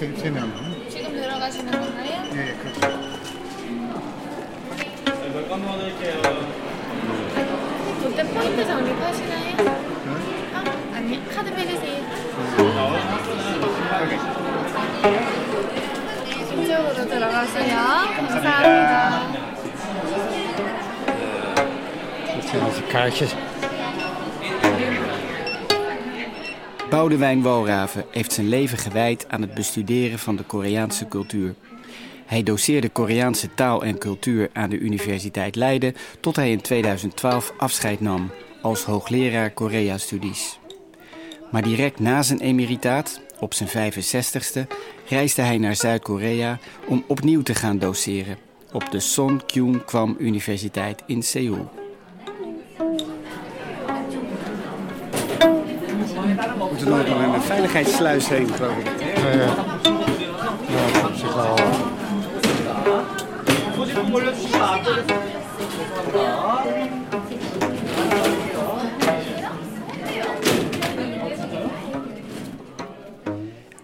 세, 세 명. 지금 들어가시는 건가요? 예, 예, 그렇죠. 롯데 포인트 적립하시나요? 아, 아니 카드 빼주세요. 이쪽으로 들어가세요. 감사합니다. Onze kaartjes. Boudewijn Walraven heeft zijn leven gewijd aan het bestuderen van de Koreaanse cultuur. Hij doseerde Koreaanse taal en cultuur aan de Universiteit Leiden tot hij in 2012 afscheid nam als hoogleraar Korea-studies. Maar direct na zijn emeritaat, op zijn 65ste, reisde hij naar Zuid-Korea om opnieuw te gaan doseren op de Son Kyung Kwam Universiteit in Seoul. Moeten nog door een veiligheidssluis heen, geloof ik. Ja, ja. Ja, op zich wel.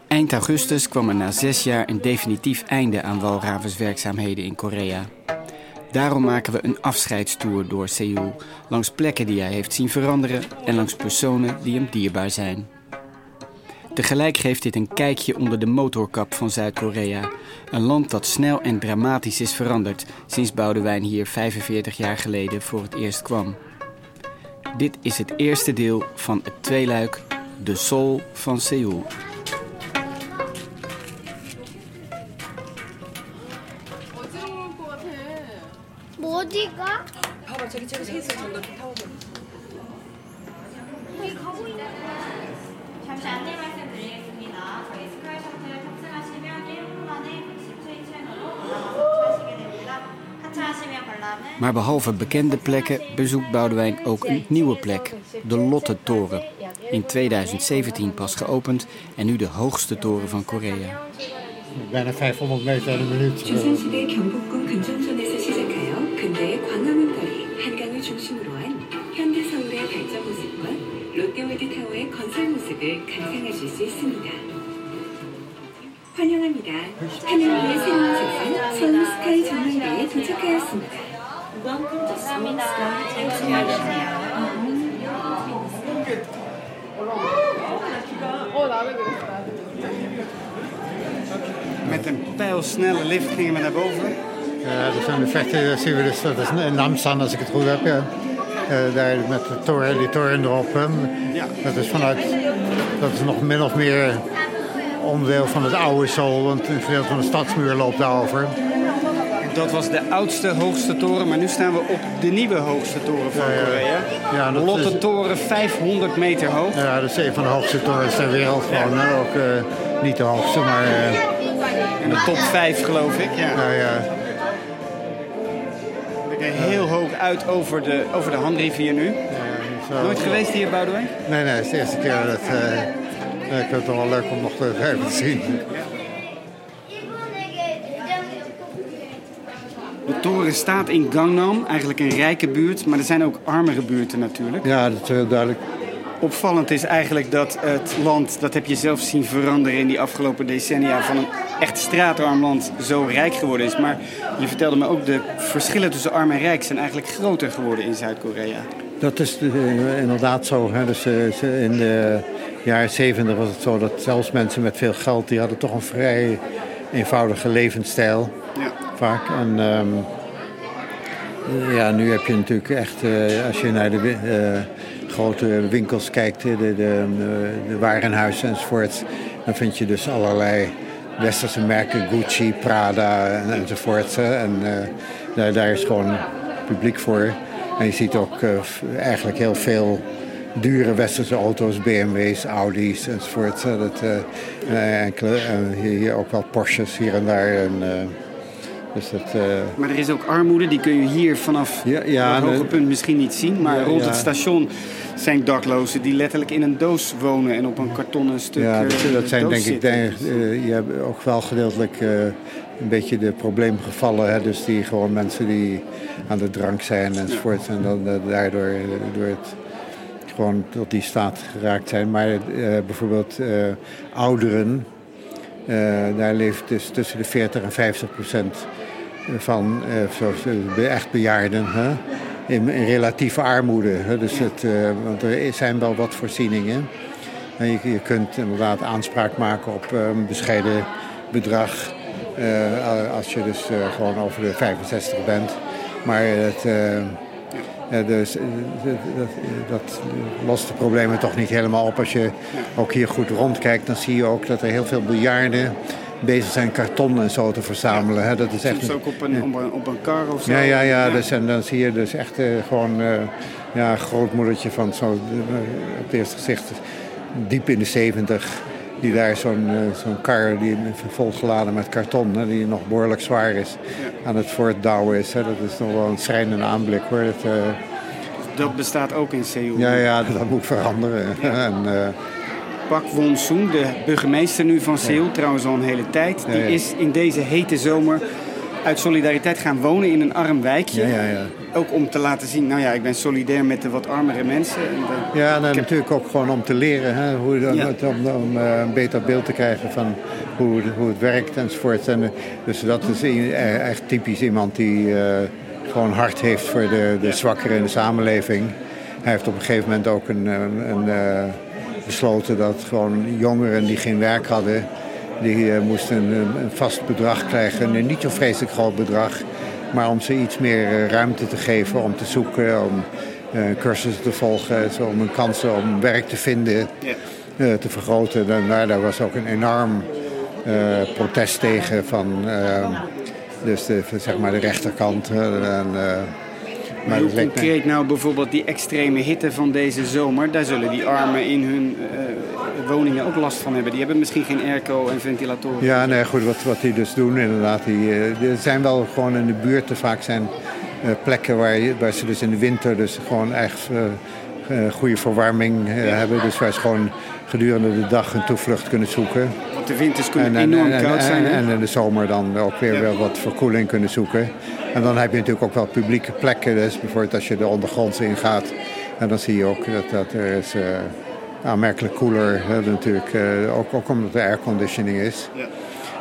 Eind augustus kwam er na zes jaar een definitief einde aan Walravens werkzaamheden in Korea. Daarom maken we een afscheidstoer door Seoul, langs plekken die hij heeft zien veranderen en langs personen die hem dierbaar zijn. Tegelijk geeft dit een kijkje onder de motorkap van Zuid-Korea, een land dat snel en dramatisch is veranderd sinds Boudewijn hier 45 jaar geleden voor het eerst kwam. Dit is het eerste deel van het tweeluik De Soul van Seoul. Maar behalve bekende plekken bezoekt Boudewijn ook een nieuwe plek, de Lotte-toren. In 2017 pas geopend en nu de hoogste toren van Korea. Bijna 500 meter in een minuut. 조선시대 경복궁 근정전에서 시작하여 근대의 광화문거리, 한강을 중심으로 한 현대 서울의 발전 모습과 롯데월드타워의 건설 모습을 감상하실 수 있습니다. 환영합니다. 하늘 위의 새로운 세상 서울 스카이 전망대에 도착하였습니다. Met een pijlsnelle lift gingen we naar boven. Ja, dat zijn de vechten, dat zien we dus, dat is in Namsan als ik het goed heb. Ja. Eh, daar met de toren, die toren erop. hè. Ja. Dat is vanuit, dat is nog min of meer onderdeel van het oude Seoul, want een gedeelte van de stadsmuur loopt daarover. Dat was de oudste, hoogste toren, maar nu staan we op de nieuwe hoogste toren van Ja. Korea. Ja, dat Lotte is- toren 500 meter hoog. Ja, dat is een van de hoogste torens ter wereld. Gewoon. Ook eh, niet de hoogste, maar eh, In de top 5 geloof ik. Ja. nou ja, We kijken heel hoog uit over de, over de Hanrivier nu. zo. Nooit geweest hier, Boudewijn? Nee, nee, het is de eerste keer dat. eh, eh, ik vind het wel leuk om nog te- even te zien. Toren staat in Gangnam, eigenlijk een rijke buurt, maar er zijn ook armere buurten natuurlijk. Ja, dat is heel duidelijk. Opvallend is eigenlijk dat het land, dat heb je zelf zien veranderen in die afgelopen decennia, van een echt straatarm land zo rijk geworden is. Maar je vertelde me ook, de verschillen tussen arm en rijk zijn eigenlijk groter geworden in Zuid-Korea. Dat is eh, inderdaad zo. Hè. Dus, eh, in de jaren zeventig was het zo dat zelfs mensen met veel geld... die hadden toch een vrij eenvoudige levensstijl. Ja. Vaak. En ehm, ja, nu heb je natuurlijk echt... eh, als je naar de eh, grote winkels kijkt... de, de, de, warenhuizen enzovoort... dan vind je dus allerlei westerse merken. Gucci, Prada en, enzovoort. En eh, daar, daar is gewoon publiek voor. En je ziet ook eigenlijk heel veel dure westerse auto's, BMW's, Audi's enzovoort. en hier, ook wel Porsches hier en daar. En, dus dat, eh, Maar er is ook armoede, die kun je hier vanaf Ja, ja, het hoge punt misschien niet zien. Maar Ja, rond ja. het station zijn daklozen die letterlijk in een doos wonen en op een kartonnen stuk ja, eh, dat, dat zijn denk ik, zitten. denk, je hebt ook wel gedeeltelijk eh, een beetje de probleemgevallen. Hè? Dus die gewoon mensen die aan de drank zijn enzovoort. En dan daardoor door het gewoon tot die staat geraakt zijn. Maar bijvoorbeeld ouderen daar leeft dus tussen de 40 en 50 procent van zoals, uh, echt bejaarden hè? In, in, relatieve armoede. Hè? Dus het, uh, want er zijn wel wat voorzieningen. En je, je kunt inderdaad aanspraak maken op een bescheiden bedrag. als je dus gewoon over de 65 bent. Maar het, dus, dat, dat, lost de problemen toch niet helemaal op. Als je ook hier goed rondkijkt, dan zie je ook dat er heel veel bejaarden bezig zijn karton en zo te verzamelen. Hè. Dat is echt Soms ook op een, op, een, op een kar of zo. Ja, ja, ja. Dus, en dan zie je dus echt uh, gewoon uh, ja, grootmoedertje van zo uh, op het eerste gezicht diep in de zeventig. Die daar zo'n zo'n kar die volgeladen met karton, hè, die nog behoorlijk zwaar is, ja. aan het voortdouwen is. Hè. Dat is nog wel een schrijnende aanblik hoor. Dat, dat bestaat ook in Seoul. Ja, ja, dat moet veranderen. en, Pak Won-soon, de burgemeester nu van Seoul, trouwens al een hele tijd. Die is in deze hete zomer uit solidariteit gaan wonen in een arm wijkje. Ja, ja, ja. Ook om te laten zien, nou ja, ik ben solidair met de wat armere mensen. En ja, nou, natuurlijk ook gewoon om te leren, hè, hoe, om, om uh, een beter beeld te krijgen van hoe, hoe het werkt enzovoort. En, dus dat is echt typisch iemand die uh, gewoon hart heeft voor de, de zwakkeren in de samenleving. Hij heeft op een gegeven moment ook een, een, een uh, besloten dat gewoon jongeren die geen werk hadden, die uh, moesten een, een, vast bedrag krijgen. Een niet zo vreselijk groot bedrag, maar om ze iets meer uh, ruimte te geven om te zoeken, om uh, cursussen te volgen, zo, om een kansen om werk te vinden, te vergroten. En daar, daar, was ook een enorm protest tegen van dus de, zeg maar de rechterkant. En, maar hoe concreet nou bijvoorbeeld die extreme hitte van deze zomer, daar zullen die armen in hun uh, woningen ook last van hebben. Die hebben misschien geen airco en ventilatoren. Ja, nee, goed, wat, wat die dus doen inderdaad. Die, er zijn wel gewoon in de buurt vaak zijn uh, plekken waar, je, waar ze dus in de winter dus gewoon echt goede verwarming hebben. Dus waar ze gewoon gedurende de dag een toevlucht kunnen zoeken. De winters kunnen en, enorm en, koud zijn. En, in de zomer dan ook weer ja. wel wat verkoeling kunnen zoeken. En dan heb je natuurlijk ook wel publieke plekken. Dus bijvoorbeeld als je de ondergronds ingaat. En dan zie je ook dat, dat er is uh, aanmerkelijk koeler hè, natuurlijk. Uh, ook, ook omdat er airconditioning is. Ja.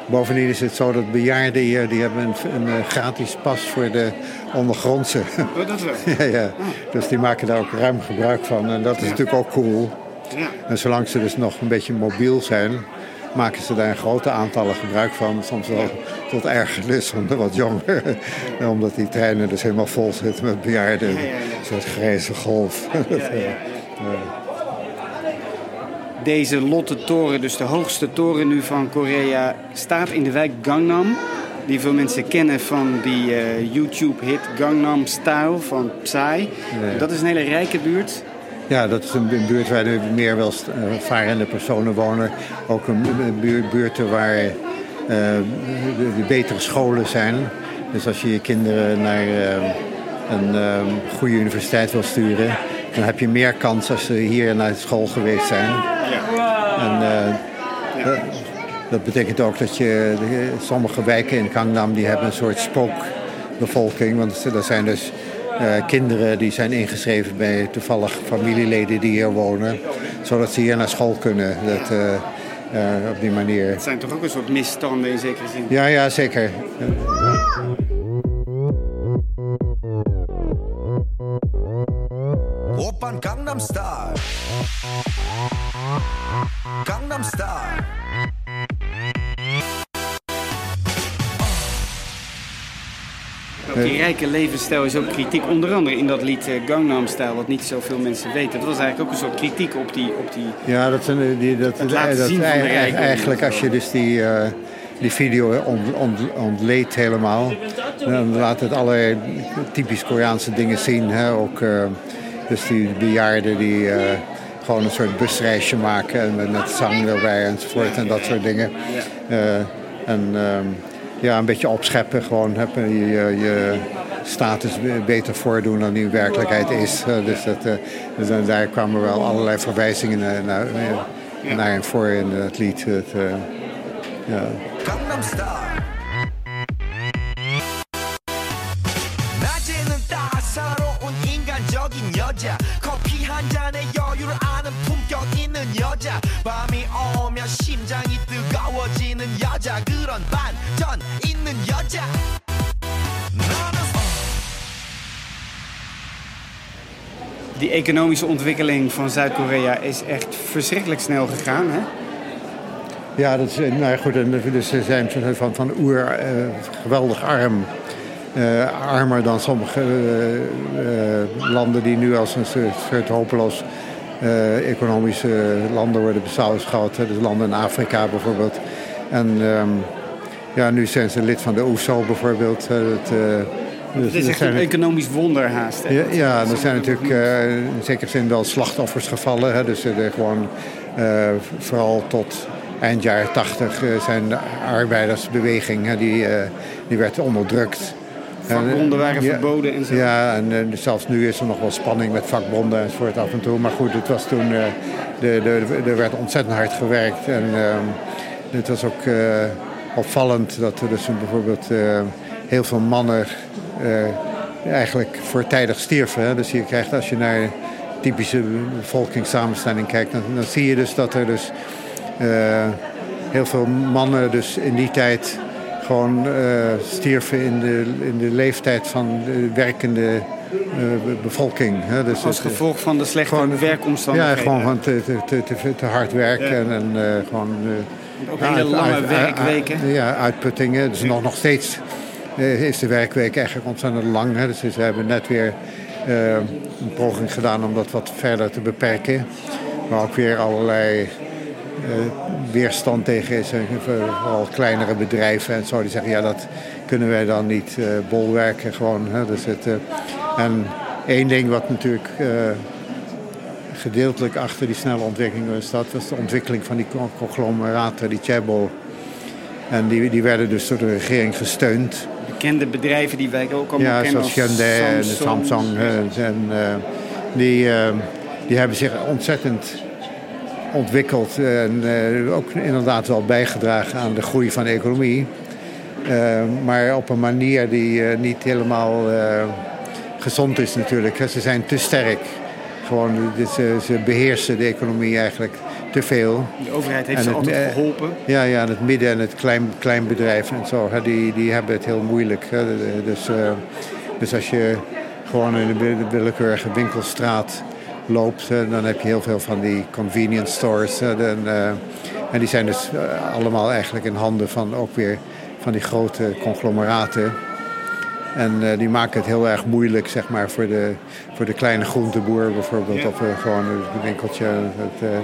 Bovendien is het zo dat bejaarden hier die hebben een, een gratis pas voor de ondergrondse. Oh, dat wel? ja, ja. Dus die maken daar ook ruim gebruik van. En dat is ja. natuurlijk ook cool. Ja. En zolang ze dus nog een beetje mobiel zijn, maken ze daar grote aantallen gebruik van. Soms wel tot ergernis van de wat jongeren. Omdat die treinen dus helemaal vol zitten met bejaarden. Ja, ja, ja. Een soort grijze golf. Deze Lotte Toren, dus de hoogste toren nu van Korea, staat in de wijk Gangnam. Die veel mensen kennen van die uh, YouTube-hit Gangnam Style van Psy. Dat is een hele rijke buurt. Ja, dat is een buurt waar er meer welvarende personen wonen. Ook een buurt, buurten waar uh, de, betere scholen zijn. Dus als je je kinderen naar uh, een uh, goede universiteit wil sturen... dan heb je meer kans als ze hier naar school geweest zijn. En, ja. dat betekent ook dat je... Sommige wijken in Gangnam die hebben een soort spookbevolking. Want er zijn dus... Uh, kinderen die zijn ingeschreven bij toevallig familieleden die hier wonen. Zodat ze hier naar school kunnen. Dat, uh, uh, op die manier. Het zijn toch ook een soort misstanden in zekere zin? Ja, ja zeker. Oppan Gangnam Style. Gangnam Style. Die rijke levensstijl is ook kritiek. Onder andere in dat lied uh, Gangnam Style, wat niet zoveel mensen weten. Dat was eigenlijk ook een soort kritiek op die... Op die ja, dat, zijn die, dat, het laten dat, zien van de rijken. Eigenlijk als je dus die, uh, die video ont, ont, ontleedt helemaal... dan laat het allerlei typisch Koreaanse dingen zien. Hè? Ook uh, dus die bejaarden die gewoon een soort busreisje maken... met, met zang erbij enzovoort en dat soort dingen. en... Um, ja, een beetje opscheppen. Gewoon heb je, je, je status beter voordoen dan die in werkelijkheid is. Uh, dus, dat, uh, dus daar kwamen wel allerlei verwijzingen naar, naar, ja. naar voor in het lied. Het, uh, ja. Gangnam Style. 낮에는 따사로운 인간적인 여자 커피 한 잔에 여유를 아는 품격 있는 여자 밤이 오면 심장이 뜨거워지는 여자 그런 반전 있는 여자 너는 Die economische ontwikkeling van Zuid-Korea is echt verschrikkelijk snel gegaan. Hè? Ja, dat is, eh, nou ja, goed, en dus ze zijn van, van oer eh, geweldig arm. Eh, armer dan sommige eh, eh, landen die nu als een soort, soort hopeloos eh, economische landen worden beschouwd. hè. Dus landen in Afrika bijvoorbeeld. En ehm, ja, nu zijn ze lid van de OESO bijvoorbeeld. eh, het, eh, dus Het is er echt een economisch wonder haast. hè? ja, ja, er zijn natuurlijk eh, in zekere zin wel slachtoffers gevallen. Hè? Dus er gewoon eh, vooral tot eind jaren tachtig eh, zijn de arbeidersbeweging, hè, die, eh, die werd onderdrukt. Vakbonden waren Ja, verboden en zo. Ja, en eh, zelfs nu is er nog wel spanning met vakbonden enzovoort af en toe. Maar goed, het was toen, eh, de, de, er werd ontzettend hard gewerkt. En ehm, het was ook eh, opvallend dat er dus bijvoorbeeld eh, heel veel mannen eh, eigenlijk voortijdig stierven. Hè. Dus je krijgt als je naar typische bevolkingssamenstelling kijkt, dan, dan zie je dus dat er dus heel veel mannen dus in die tijd gewoon eh, stierven in de, in de leeftijd van de werkende be- bevolking. Hè. Dus Als het, gevolg van de slechte gewoon- werkomstandigheden. Ja, gewoon van te, te, te, te, hard werken Ja. en, en gewoon... Ook hele lange werkweken. ja, uitputtingen. Dus nog, nog steeds eh, is de werkweek eigenlijk ontzettend lang. Hè. Dus ze hebben net weer eh, een poging gedaan om dat wat verder te beperken. Maar ook weer allerlei eh, weerstand tegen is. Vooral kleinere bedrijven en zo. Die zeggen, ja, dat kunnen wij dan niet eh, bolwerken. Gewoon, hè. Dus het, en één ding wat natuurlijk... eh, gedeeltelijk achter die snelle ontwikkeling was dat was de ontwikkeling van die con- conglomeraten, die chaebol. En die, die werden dus door de regering gesteund. Bekende bedrijven die wij ook allemaal Ja, kennen zoals als Hyundai en Samsung. Eh, en, eh, die, eh, die hebben zich ontzettend ontwikkeld. En eh, ook inderdaad wel bijgedragen aan de groei van de economie. Eh, maar op een manier die eh, niet helemaal eh, gezond is natuurlijk. Ze zijn te sterk. Gewoon, ze, ze beheersen de economie eigenlijk te veel. De overheid heeft En ze het, altijd eh, geholpen. Ja, ja, het midden- en het klein, kleinbedrijf en zo, hè, die, die hebben het heel moeilijk. Hè. Dus, eh, dus als je gewoon in de wi- willekeurige winkelstraat loopt, hè, dan heb je heel veel van die convenience stores. en, eh, en die zijn dus eh, allemaal eigenlijk in handen van ook weer van die grote conglomeraten. En eh, die maken het heel erg moeilijk, zeg maar, voor de, voor de kleine groenteboer bijvoorbeeld. Ja. Of gewoon een winkeltje. Het, eh,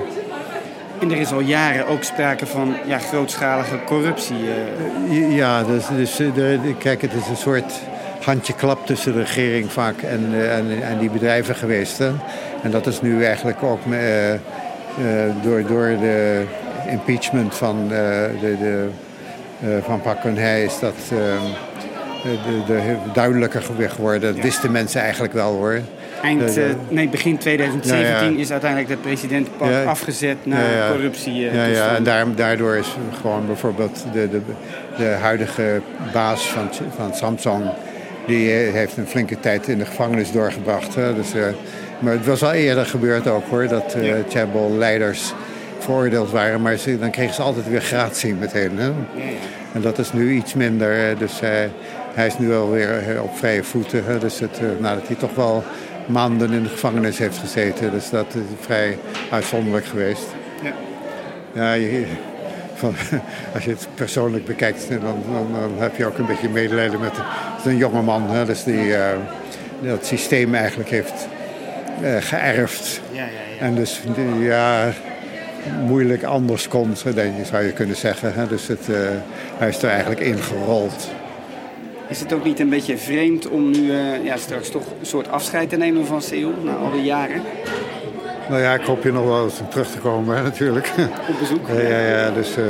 En er is al jaren ook sprake van ja, grootschalige corruptie. eh. Ja, dus, dus kijk, het is een soort handje klap tussen de regering vaak en, en, en die bedrijven geweest. Hè? En dat is nu eigenlijk ook eh, eh, door, door de impeachment van, eh, de, de, van Geun-hye is dat eh, de, de, duidelijker geworden. Dat wisten mensen eigenlijk wel hoor. Eind, eh, nee, begin 2017 Ja, ja. is uiteindelijk de president Ja. afgezet na corruptie. eh, Ja, ja, toestanden. en daar, daardoor is gewoon bijvoorbeeld de, de, de huidige baas van, van Samsung... die eh, heeft een flinke tijd in de gevangenis doorgebracht. Hè. Dus, eh, maar het was al eerder gebeurd ook hoor, dat eh Ja. Chaebol-leiders veroordeeld waren. Maar ze, dan kregen ze altijd weer gratie meteen. Hè. En dat is nu iets minder. eh, Dus hij, hij is nu alweer eh, op vrije voeten. Dus het, eh, nadat hij toch wel maanden in de gevangenis heeft gezeten. Dus dat is vrij uitzonderlijk geweest. Ja. Ja, je, van, als je het persoonlijk bekijkt, dan, dan, dan heb je ook een beetje medelijden met een jonge man. Hè, dus die eh, dat systeem eigenlijk heeft eh, geërfd. Ja, ja, ja. En dus ja, moeilijk anders denk je, zou je kunnen zeggen. Hè. Dus het, hij is er eigenlijk ingerold. Is het ook niet een beetje vreemd om nu eh, ja, straks toch een soort afscheid te nemen van Seoul na al die jaren Nou ja, ik hoop je nog wel eens terug te komen, hè, natuurlijk. op bezoek? Ja, ja, ja dus eh,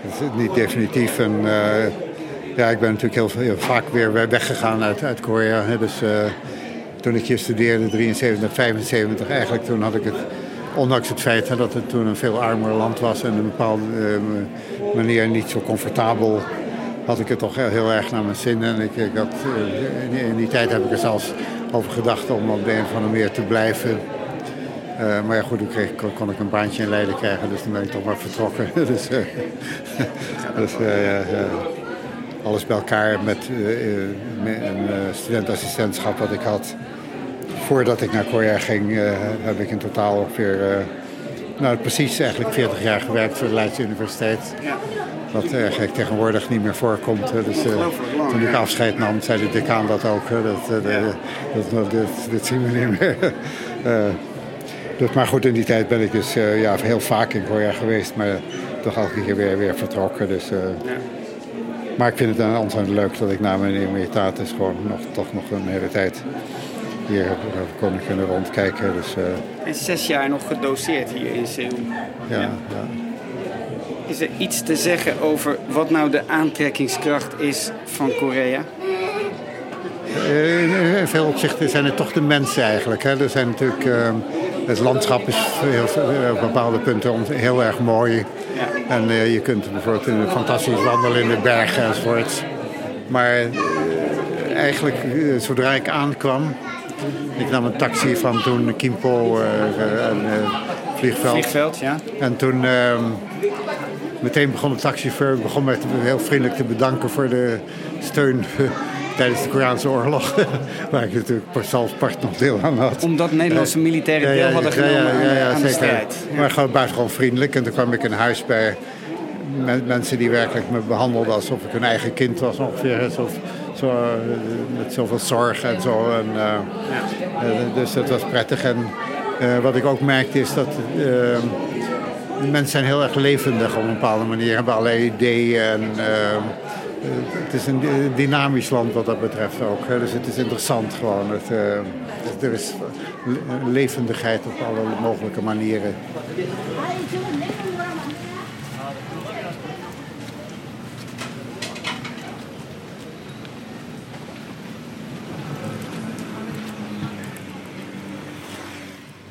het is niet definitief. En, eh, ja, ik ben natuurlijk heel, heel vaak weer we- weggegaan uit, uit Korea. Hè, dus toen ik hier studeerde, 73, 75, eigenlijk toen had ik het... Ondanks het feit hè, dat het toen een veel armer land was en op een bepaalde manier niet zo comfortabel, had ik het toch heel, erg naar mijn zin. En ik, ik had, eh, in, die, tijd heb ik er zelfs over gedacht om op de een of andere manier te blijven. Eh, maar ja, goed, toen kon, ik een baantje in Leiden krijgen, dus toen ben ik toch maar vertrokken. dus eh, dus alles bij elkaar met, een studentassistentschap wat ik had. Voordat ik naar Korea ging, heb ik in totaal ongeveer, nou precies eigenlijk 40 jaar gewerkt voor de Leidse Universiteit. Wat eigenlijk tegenwoordig niet meer voorkomt. Dus, eh, toen ik afscheid nam, zei de decaan dat ook. Dat, eh, de- dat, dat, dit, zien we niet meer. Eh, maar goed, in die tijd ben ik dus eh, ja, heel vaak in Korea geweest. Maar toch elke keer weer, weer vertrokken. Dus, eh, Maar ik vind het dan ontzettend leuk dat ik na mijn emeritatus gewoon nog, toch nog een hele tijd hier kon kunnen rondkijken. Dus eh, En zes jaar nog gedoseerd hier in Seoul. ja, ja. Is er iets te zeggen over wat nou de aantrekkingskracht is van Korea? Eh, In veel opzichten zijn het toch de mensen eigenlijk. Hè. Er zijn natuurlijk, eh, het landschap is heel, op bepaalde punten heel erg mooi. En eh, je kunt bijvoorbeeld in- fantastisch wandelen in de bergen enzovoort. Maar eigenlijk, zodra ik aankwam... Ik nam een taxi van toen Kimpo, eh, eh, een eh, vliegveld. Vliegveld, ja. En toen ehm, meteen begon de taxichauffeur begon mij heel vriendelijk te bedanken voor de steun tijdens de Koreaanse oorlog. Waar ik natuurlijk zelf part nog deel aan had. Omdat Nederlandse militairen Ja, deel ja, hadden ja, ja, genomen ja, ja, aan de strijd. Maar gewoon buitengewoon vriendelijk. En toen kwam ik in huis bij men- mensen die werkelijk me behandelden alsof ik hun eigen kind was ongeveer. Zo, zo, eh, met zoveel zorg en zo. En, eh, eh, dus dat was prettig. En wat ik ook merkte is dat mensen zijn heel erg levendig op een bepaalde manier. Hebben allerlei ideeën. En, het is een dy- dynamisch land wat dat betreft ook. Hè. Dus het is interessant gewoon. Het, eh, er is le- levendigheid op alle mogelijke manieren.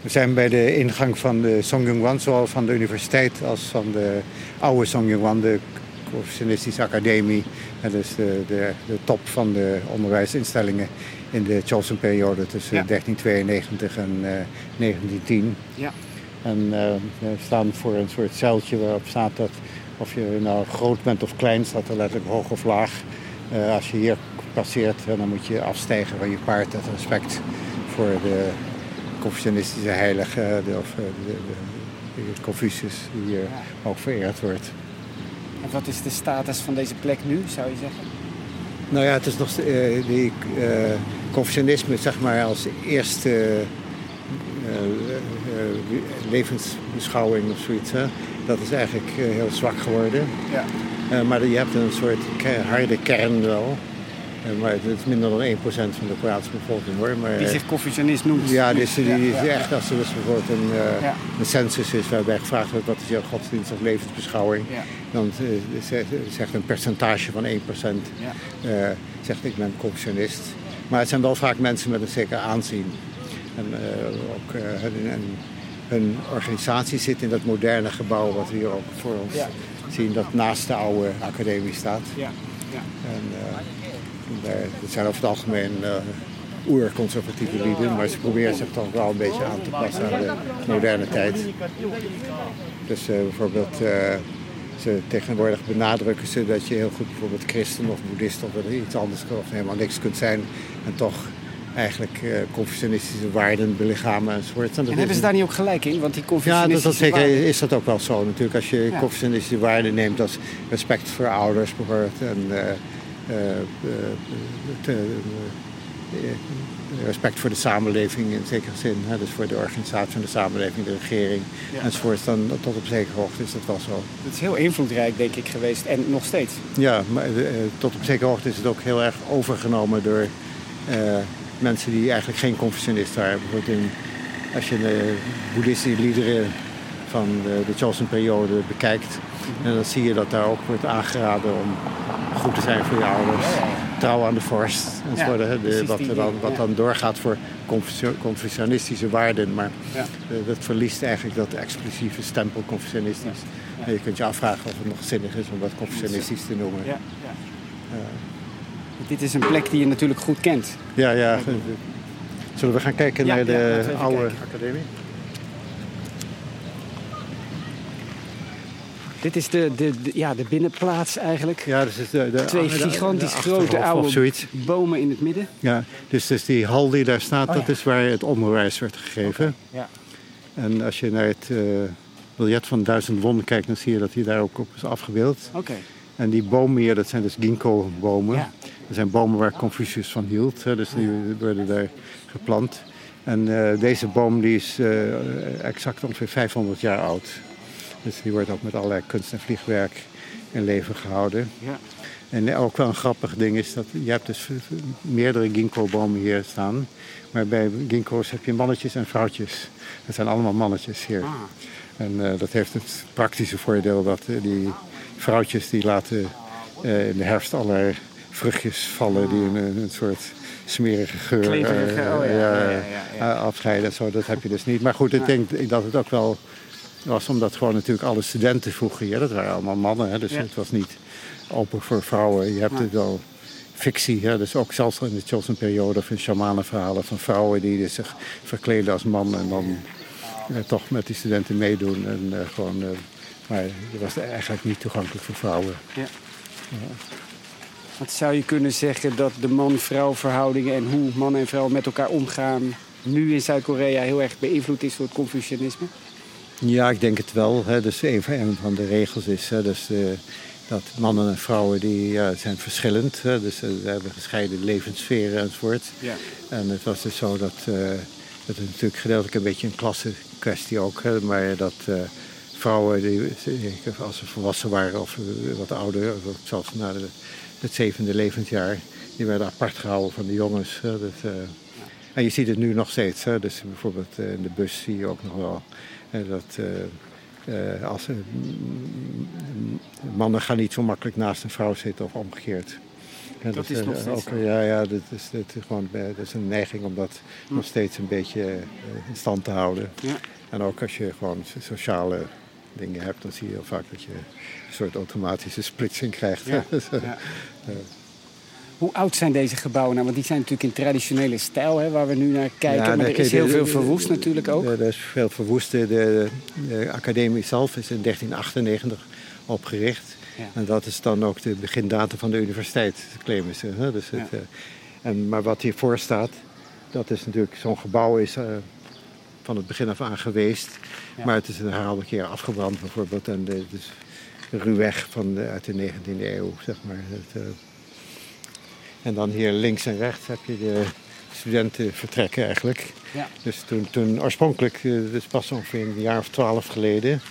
We zijn bij de ingang van de Songyungwan, zowel van de universiteit als van de oude Songyungwan, de Confucianistische Academie. En dus de, de, de top van de onderwijsinstellingen in de Joseon-periode tussen Ja. 1392 en eh, 1910. Ja. En eh, we staan voor een soort zeiltje waarop staat dat of je nou groot bent of klein, staat er letterlijk hoog of laag. Eh, als je hier passeert, eh, dan moet je afstijgen van je paard uit respect voor de Confucianistische heilige, eh, de, of eh, de, de, de Confucius, die hier ook vereerd wordt. En wat is de status van deze plek nu, zou je zeggen? Nou ja, het is nog eh, die Confucianisme, zeg maar, als eerste levensbeschouwing of zoiets. Hè? Dat is eigenlijk heel zwak geworden. Ja. Maar je hebt een soort harde kern wel. Maar het is minder dan 1% van de Koreaanse bevolking hoor. Maar, Die eh, zich Confucianist noemt. ja, dus die, die is ja, echt als er dus bijvoorbeeld een, eh, Ja. een census is waarbij gevraagd wordt wat is jouw godsdienst of levensbeschouwing. Ja. Dan eh, zegt, zegt een percentage van 1% Ja. eh, zegt ik ben Confucianist. Maar het zijn wel vaak mensen met een zeker aanzien. En eh, ook eh, hun, hun- hun organisatie zit in dat moderne gebouw wat we hier ook voor ons Ja. zien, dat naast de oude academie staat. Ja. ja. En, eh, dat zijn over het algemeen eh oer-conservatieve lieden, maar ze proberen zich toch wel een beetje aan te passen aan de moderne tijd. Dus eh, bijvoorbeeld, eh, ze tegenwoordig benadrukken ze dat je heel goed bijvoorbeeld christen of boeddhist of iets anders of helemaal niks kunt zijn en toch eigenlijk eh Confucianistische waarden belichamen enzovoort. En dat En is hebben ze daar niet ook gelijk in? Want die ja, dat, Confucianistische dat zeker is dat ook wel zo natuurlijk. Als je Ja. Confucianistische waarden neemt als respect voor ouders bijvoorbeeld. En te- eh, respect voor de samenleving in zekere zin. Hè? Dus voor de organisatie van de samenleving, de regering Ja. enzovoort. Dan tot op zekere hoogte is dat wel zo. Dat is heel invloedrijk, denk ik, geweest. En nog steeds. Ja, maar eh, tot op zekere hoogte is het ook heel erg overgenomen door eh, mensen die eigenlijk geen Confucianist waren. Bijvoorbeeld in, als je de boeddhistische liederen van de, de Joseon-periode bekijkt, en dan zie je dat daar ook wordt aangeraden om goed te zijn voor je ouders, trouw aan de vorst enzovoort. Ja, hè, de- wat, er dan, wat dan doorgaat voor Confucianistische waarden, maar eh, dat verliest eigenlijk dat explosieve stempel Confucianistisch. En je kunt je afvragen of het nog zinnig is om dat Confucianistisch te noemen. Ja. ja. Dit is een plek die je natuurlijk goed kent. Ja, ja. Zullen we gaan kijken naar de oude kijken. academie? Dit is de, de, de- ja, de binnenplaats eigenlijk. Ja, dus is de, de, Twee de gigantisch grote oude bomen in het midden. Ja, dus, dus die hal die daar staat, Oh, dat is waar het onderwijs werd gegeven. Ja. En als je naar het eh, biljet van Duizend Wonden kijkt, dan zie je dat hij daar ook op is afgebeeld. Oké. En die bomen hier, dat zijn dus ginkgo-bomen. Ja. Dat zijn bomen waar Confucius van hield. Hè, dus die werden daar geplant. En eh, deze boom die is eh, exact ongeveer 500 jaar oud. Dus die wordt ook met allerlei kunst en vliegwerk in leven gehouden. Ja. En ook wel een grappig ding is dat je hebt dus meerdere ginkgo-bomen hier staan. Maar bij ginkgo's heb je mannetjes en vrouwtjes. Het zijn allemaal mannetjes hier. Ah. En eh, dat heeft het praktische voordeel dat eh, die vrouwtjes die laten eh, in de herfst allerlei vruchtjes vallen die een, een soort smerige geur eh, oh ja, ja, ja, afscheiden. en Zo, dat heb je dus niet. Maar goed, ik denk dat het ook wel was omdat gewoon natuurlijk alle studenten vroeger hier, dat waren allemaal mannen. Hè, dus Ja. het was niet open voor vrouwen. Je hebt het wel fictie, hè, dus ook zelfs in de Chilson-periode of in shamanenverhalen van vrouwen die dus zich verkleden als man en dan eh, toch met die studenten meedoen. En, eh, gewoon, eh, maar het was eigenlijk niet toegankelijk voor vrouwen. Wat zou je kunnen zeggen dat de man-vrouw verhoudingen en hoe man en vrouw met elkaar omgaan nu in Zuid-Korea heel erg beïnvloed is door het Confucianisme? Ja, ik denk het wel. Hè. Dus een van, een van de regels is hè, dus, eh, dat mannen en vrouwen die, ja, zijn verschillend. Hè. Dus eh, ze hebben gescheiden levenssferen enzovoort. Ja. En het was dus zo dat, eh dat het natuurlijk gedeeltelijk een beetje een klassenkwestie ook. Hè, maar dat vrouwen, die, als ze volwassen waren of wat ouder, of zelfs na de, het zevende levensjaar, die werden apart gehouden van de jongens. Hè, dat, eh, en je ziet het nu nog steeds. Hè, dus bijvoorbeeld in de bus zie je ook nog wel dat. eh, eh, als, mannen gaan niet zo makkelijk naast een vrouw zitten of omgekeerd. Ja, Dat is eh, nog steeds ook. Ja, ja dat, is, dat, is gewoon, eh, dat is een neiging om dat nog steeds een beetje eh, in stand te houden. Ja. En ook als je gewoon so- sociale dingen hebt, dan zie je heel vaak dat je een soort automatische splitsing krijgt. Ja, eh, ja. Hoe oud zijn deze gebouwen nou? Want die zijn natuurlijk in traditionele stijl hè, waar we nu naar kijken. Ja, maar er is heel de- veel de- verwoest natuurlijk ook. Er is veel verwoest. De, de, de academie zelf is in 1998 opgericht. Ja. En dat is dan ook de begindatum van de universiteit, claimen ze. Hè? Dus het, Ja. eh, en, maar wat hiervoor staat, dat is natuurlijk, zo'n gebouw is eh, van het begin af aan geweest. Ja. Maar het is een herhaalde keer afgebrand bijvoorbeeld. En de, dus ruwweg van de, uit de 19e eeuw, zeg maar. Het, eh, en dan hier links en rechts heb je de studentenvertrekken eigenlijk. Ja. Dus toen, toen oorspronkelijk, eh, dus pas ongeveer een jaar of twaalf geleden,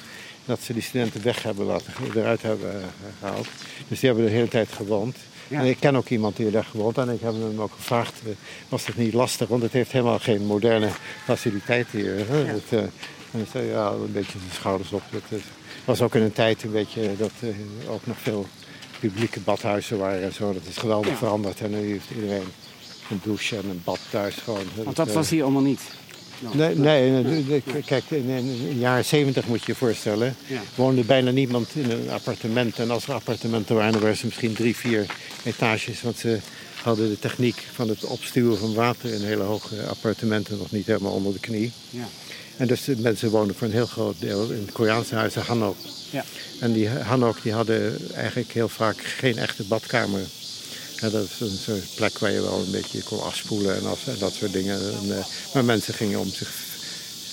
dat ze die studenten weg hebben laten, eruit hebben eh, gehaald. Dus die hebben de hele tijd gewoond. Ja. En ik ken ook iemand die daar gewoond en ik heb hem ook gevraagd, eh, was het niet lastig? Want het heeft helemaal geen moderne faciliteiten hier. Hè? Ja. Eh, en ik zei, ja, een beetje de schouders op. Het was ook in een tijd een beetje dat ook nog veel publieke badhuizen waren en zo. Dat is geweldig Ja. veranderd. En nu heeft iedereen een douche en een bad thuis gewoon. Want dat eh, was hier allemaal niet. Nee, nee, kijk, in de jaren 70 moet je je voorstellen, Ja. woonde bijna niemand in een appartement. En als er appartementen waren, dan waren ze misschien drie, vier etages. Want ze hadden de techniek van het opstuwen van water in hele hoge appartementen nog niet helemaal onder de knie. Ja. En dus de mensen woonden voor een heel groot deel in het Koreaanse huizen Hanok. Ja. En die Hanok die hadden eigenlijk heel vaak geen echte badkamer. Dat is een soort plek waar je wel een beetje kon afspoelen en, af, en dat soort dingen. En, eh, maar mensen gingen om zich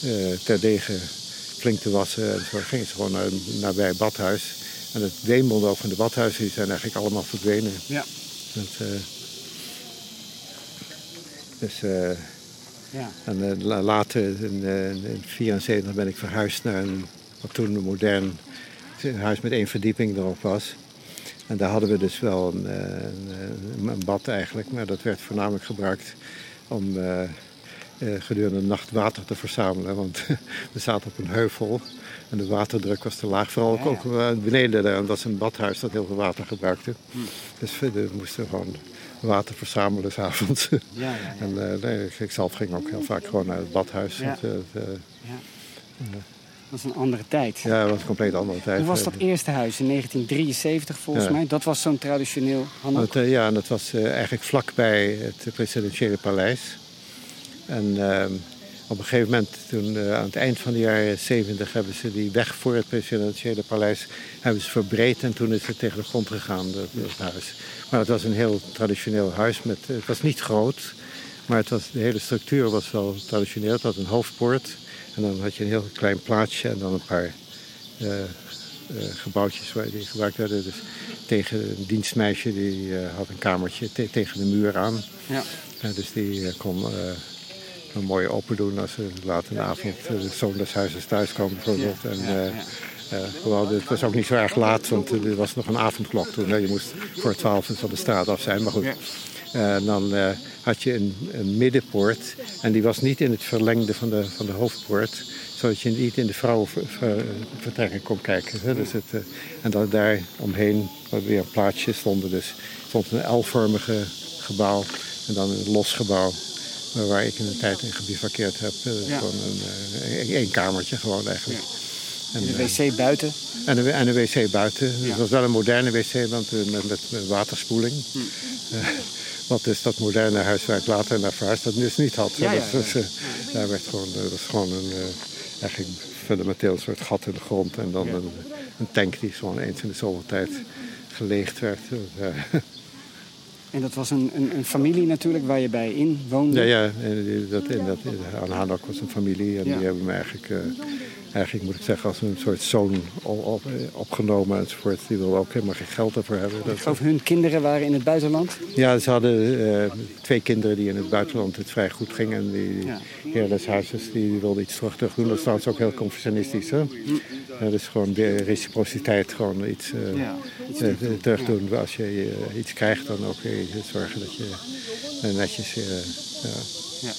eh terdege flink te wassen. En zo gingen ze gewoon naar een nabij badhuis. En het wemelde ook van de badhuizen, die zijn eigenlijk allemaal verdwenen. Ja. Dat, eh, dus, eh, Ja. en la- later, in 1974, ben ik verhuisd naar een, wat toen een modern huis met één verdieping erop was. En daar hadden we dus wel een, eh, een, een bad eigenlijk, maar dat werd voornamelijk gebruikt om eh, eh, gedurende de nacht water te verzamelen. Want we zaten op een heuvel en de waterdruk was te laag. Vooral ook, Ja, ja. ook beneden daar, is een badhuis dat heel veel water gebruikte. Dus we we moesten gewoon water verzamelen s'avonds. Ja, ja, ja. En nee, ik zelf ging ook heel vaak gewoon naar het badhuis. Ja. Dat was een andere tijd. ja, dat was een compleet andere tijd. Hoe was dat eerste huis in 1973 volgens Ja. mij? Dat was zo'n traditioneel hanok. Eh, ja, en dat was eh, eigenlijk vlakbij het presidentiële paleis. En ehm, op een gegeven moment, toen, eh, aan het eind van de jaren 70, hebben ze die weg voor het presidentiële paleis hebben ze verbreed en toen is het tegen de grond gegaan, dat, dat huis. Maar het was een heel traditioneel huis. Met, het was niet groot, maar het was, de hele structuur was wel traditioneel. Het had een hoofdpoort en dan had je een heel klein plaatsje en dan een paar eh, eh, gebouwtjes waar die gebruikt werden. Dus tegen een dienstmeisje die eh, had een kamertje te- tegen de muur aan. Ja. Dus die kon een mooi open doen als ze laat in de avond de zoon des huizes thuis kwam bijvoorbeeld. En, ja, eh, vooral, het was ook niet zo erg laat, want er was nog een avondklok toen. hè. Je moest voor twaalf van de straat af zijn, maar goed. Eh, En dan eh, had je een, een middenpoort en die was niet in het verlengde van de, van de hoofdpoort, zodat je niet in de vrouwenvertrekken kon kijken. Hè. Dus het, eh, en dan daar omheen, weer een plaatsje stonden, dus stond een L-vormige gebouw en dan een los gebouw. Waar ik in de tijd in gebivakkeerd heb. Ja. Gewoon een, één kamertje gewoon eigenlijk. En, De eh, wc buiten. en een, en een wc buiten. Ja. Het was wel een moderne wc, want met, met, met waterspoeling. Hm. Wat dus dat moderne huis waar ik later naar verhuisd dat dus niet had. Ja, ja, dat was, eh, daar werd gewoon, eh, dat was gewoon een, eh, eigenlijk fundamenteel een soort gat in de grond. En dan een, een tank die gewoon eens in de zoveel tijd geleegd werd. En dat was een, een, een familie natuurlijk waar je bij in woonde. Ja, ja en dat, in dat, aan Hanok was een familie en Ja. die hebben me eigenlijk, eigenlijk moet ik zeggen, als een soort zoon op, op- opgenomen enzovoort. Die wilden ook helemaal geen geld ervoor hebben. Dat, geloof hun kinderen waren in het buitenland. ja, ze hadden eh, twee kinderen die in het buitenland het vrij goed ging. En die Ja. heer des huizes die wilde iets terug, terug doen. Dat is trouwens ook heel confucianistisch. Hè? Ja, dus gewoon de reciprociteit, gewoon iets, eh, Ja, iets eh, terug doen. Als je eh, iets krijgt, dan ook weer zorgen dat je eh, netjes... eh, ja.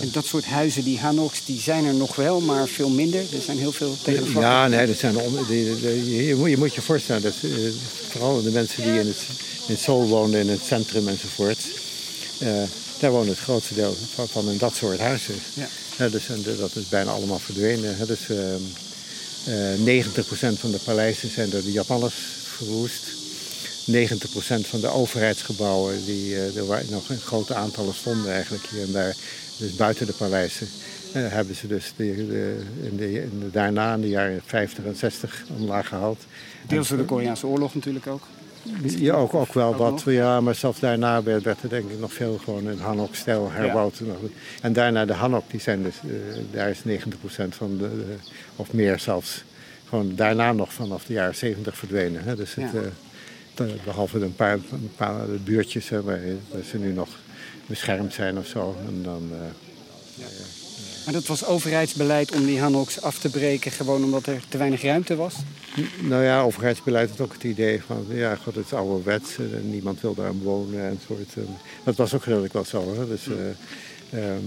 En dat soort huizen, die Hanoks, die zijn er nog wel, maar veel minder. Er zijn heel veel tegen de vlakte. Ja, nee, dat zijn on- je, moet, je moet je voorstellen dat eh, vooral de mensen die in het, in Seoul wonen, in het centrum enzovoort, eh, daar woont het grootste deel van, van in dat soort huizen. Ja. Ja, dus, en dat is bijna allemaal verdwenen. hè. Dus ehm, eh 90% van de paleizen zijn door de Japanners verwoest. 90% van de overheidsgebouwen, die, er nog een grote aantallen stonden eigenlijk hier en daar, dus buiten de paleizen, eh, hebben ze dus de, de- in de, in de, daarna in de jaren 50 en 60 omlaag gehaald. Deels door de Koreaanse oorlog natuurlijk ook. Ja, ook, ook wel Ook wat. nog? Ja, maar zelfs daarna werd, werd er denk ik nog veel gewoon in Hanok-stijl herbouwd. En daarna de Hanok, die zijn dus, eh, daar is 90% van de, of meer zelfs, gewoon daarna nog vanaf de jaren 70 verdwenen. Hè. Dus het, Ja. eh, behalve een paar, een paar buurtjes hè, waar, waar ze nu nog beschermd zijn of zo. En dan, eh, Maar dat was overheidsbeleid om die Hanoks af te breken, gewoon omdat er te weinig ruimte was. Nou ja, overheidsbeleid had ook het idee van, ja, god, het is ouderwets, eh, niemand wil daar wonen en soort. eh, dat was ook redelijk wel zo. Hè? Dus, eh, ehm,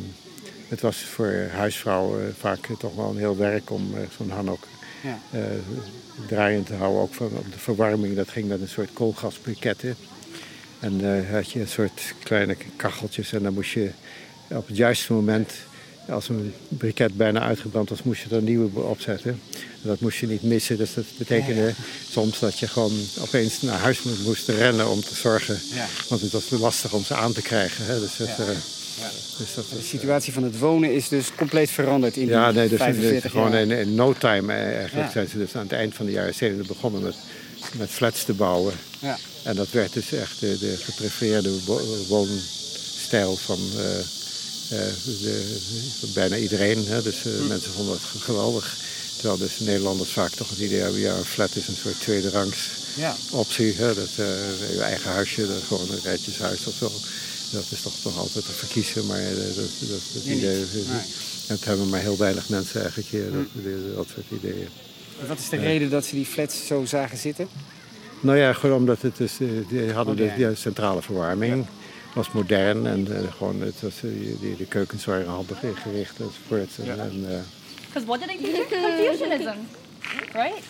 het was voor huisvrouwen vaak toch wel een heel werk om zo'n hanok Ja. draaiend te houden. Ook van, op de verwarming, dat ging met een soort koolgasbriketten. En eh had je een soort kleine kacheltjes en dan moest je op het juiste moment, als een briket bijna uitgebrand was, moest je er een nieuwe opzetten. En dat moest je niet missen, dus dat betekende soms dat je gewoon opeens naar huis mo- moest rennen om te zorgen. Ja. Want het was lastig om ze aan te krijgen. Hè? Dus, het, Ja. eh, dus dat De situatie van het wonen is dus compleet veranderd in ja, die nee, dus, 45 gewoon jaar. in, in no time eh, eigenlijk Ja. zijn ze dus aan het eind van de jaren 70 begonnen met, met flats te bouwen. Ja. En dat werd dus echt de, de geprefereerde wo- woonstijl van eh, eh, de, bijna iedereen. Hè? Dus Hm. eh, mensen vonden het g- geweldig. Terwijl dus Nederlanders vaak toch het idee hebben, ja, een flat is een soort tweederangs Ja. optie. Hè? Dat, eh, je eigen huisje, dat gewoon een rijtjeshuis of zo. Dat is toch, toch altijd te verkiezen, maar eh, dat, dat, dat idee... Nee. Hm. Het hebben maar heel weinig mensen eigenlijk hier, dat, dat, dat soort ideeën. Wat is de reden dat ze die flats zo zagen zitten? Nou ja, gewoon omdat het dus, eh, die hadden de, die centrale verwarming. was modern en eh, gewoon het was, eh, die, de keukens waren handig ingericht enzovoort. En, Ja. en, eh, Because what did they think? Confucianism, right?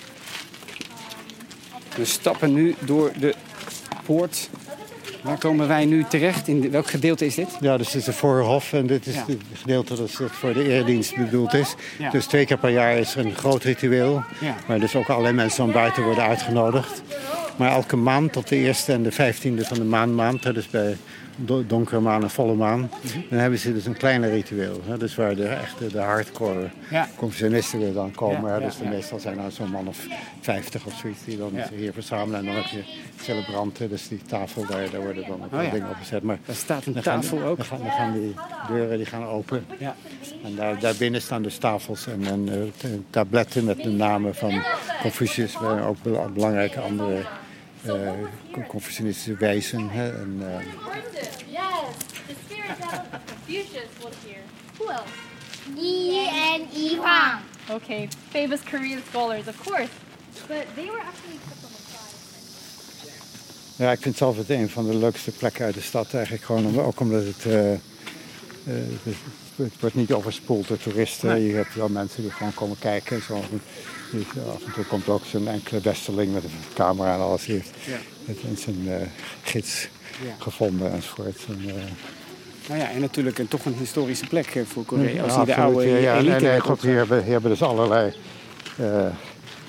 We stappen nu door de poort. Waar komen wij nu terecht? In welk gedeelte is dit? ja, dus dit is de voorhof en dit is Ja. het gedeelte dat voor de eerdienst bedoeld is. Ja. Dus twee keer per jaar is er een groot ritueel. Ja. Waar dus ook allerlei mensen van buiten worden uitgenodigd. Maar elke maand tot de eerste en de vijftiende van de maanmaand, hè, dus bij donkere maan en volle maan, dan hebben ze dus een kleiner ritueel. Hè, dus waar de echte de hardcore Ja. confusionisten weer dan komen. Ja, hè, dus de meestal zijn er zo'n man of vijftig of zoiets die dan hier verzamelen. En dan heb je celebranten, dus die tafel daar, daar worden dan ook Oh dingen opgezet. Maar Daar staat een gaan- tafel ook. Dan gaan, dan gaan die deuren die gaan open. Ja. En daar, daarbinnen staan dus tafels en, en eh, tabletten met de namen van Confucius. Maar ook bel- belangrijke andere eh, co- Confucianistische wijzen. Hè, en, eh, Yes, the spirit of Confucius was here. Who else? Yi and Yi Huang. Okay, famous Korean scholars, of course. But they were actually kept on the side. ja, ik vind zelf het een van de leukste plekken uit de stad eigenlijk. Gewoon om, ook omdat het, eh, eh, het, het wordt niet overspoeld door toeristen. Je hebt wel mensen die gewoon komen kijken. en Zo. Dus af en toe komt ook zo'n enkele westerling met een camera en alles. Heeft Ja. in zijn eh, gids Ja. gevonden enzovoort. En, eh, Nou ja, en natuurlijk een, toch een historische plek eh, voor Korea. Als Ja, je de oude ja, elite Nee, goed, hier, hebben, hier hebben dus allerlei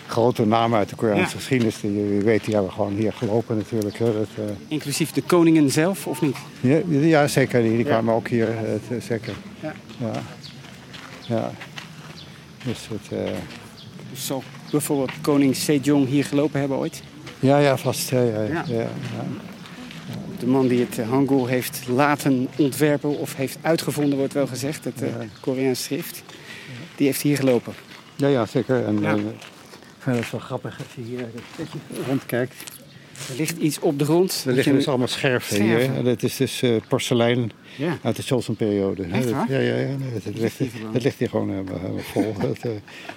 grote namen uit de Koreaanse geschiedenis. Die, wie weet, die hebben gewoon hier gelopen natuurlijk. Hè. Dat, Inclusief de koningen zelf, of niet? ja, ja, zeker. Die, die kwamen ook hier, eh, t- zeker. Ja. Ja. ja. Dus het, Dus zal bijvoorbeeld koning Sejong hier gelopen hebben ooit? ja, ja, vast. Ja, ja, Ja. De man die het eh, Hangul heeft laten ontwerpen of heeft uitgevonden, wordt wel gezegd, het eh. Koreaans schrift. Die heeft hier gelopen. Ja, ja, zeker. En, Ja. ik vind het wel grappig als je hier rondkijkt. Er ligt iets op de grond. Er liggen dus allemaal scherven, Scherven. hier. En dat is dus eh, porselein Ja. uit de Dat- waar? Ja, ja, ja. nee, dat, dat ligt, hier gewoon. dat ligt hier gewoon helemaal, vol. dat, eh,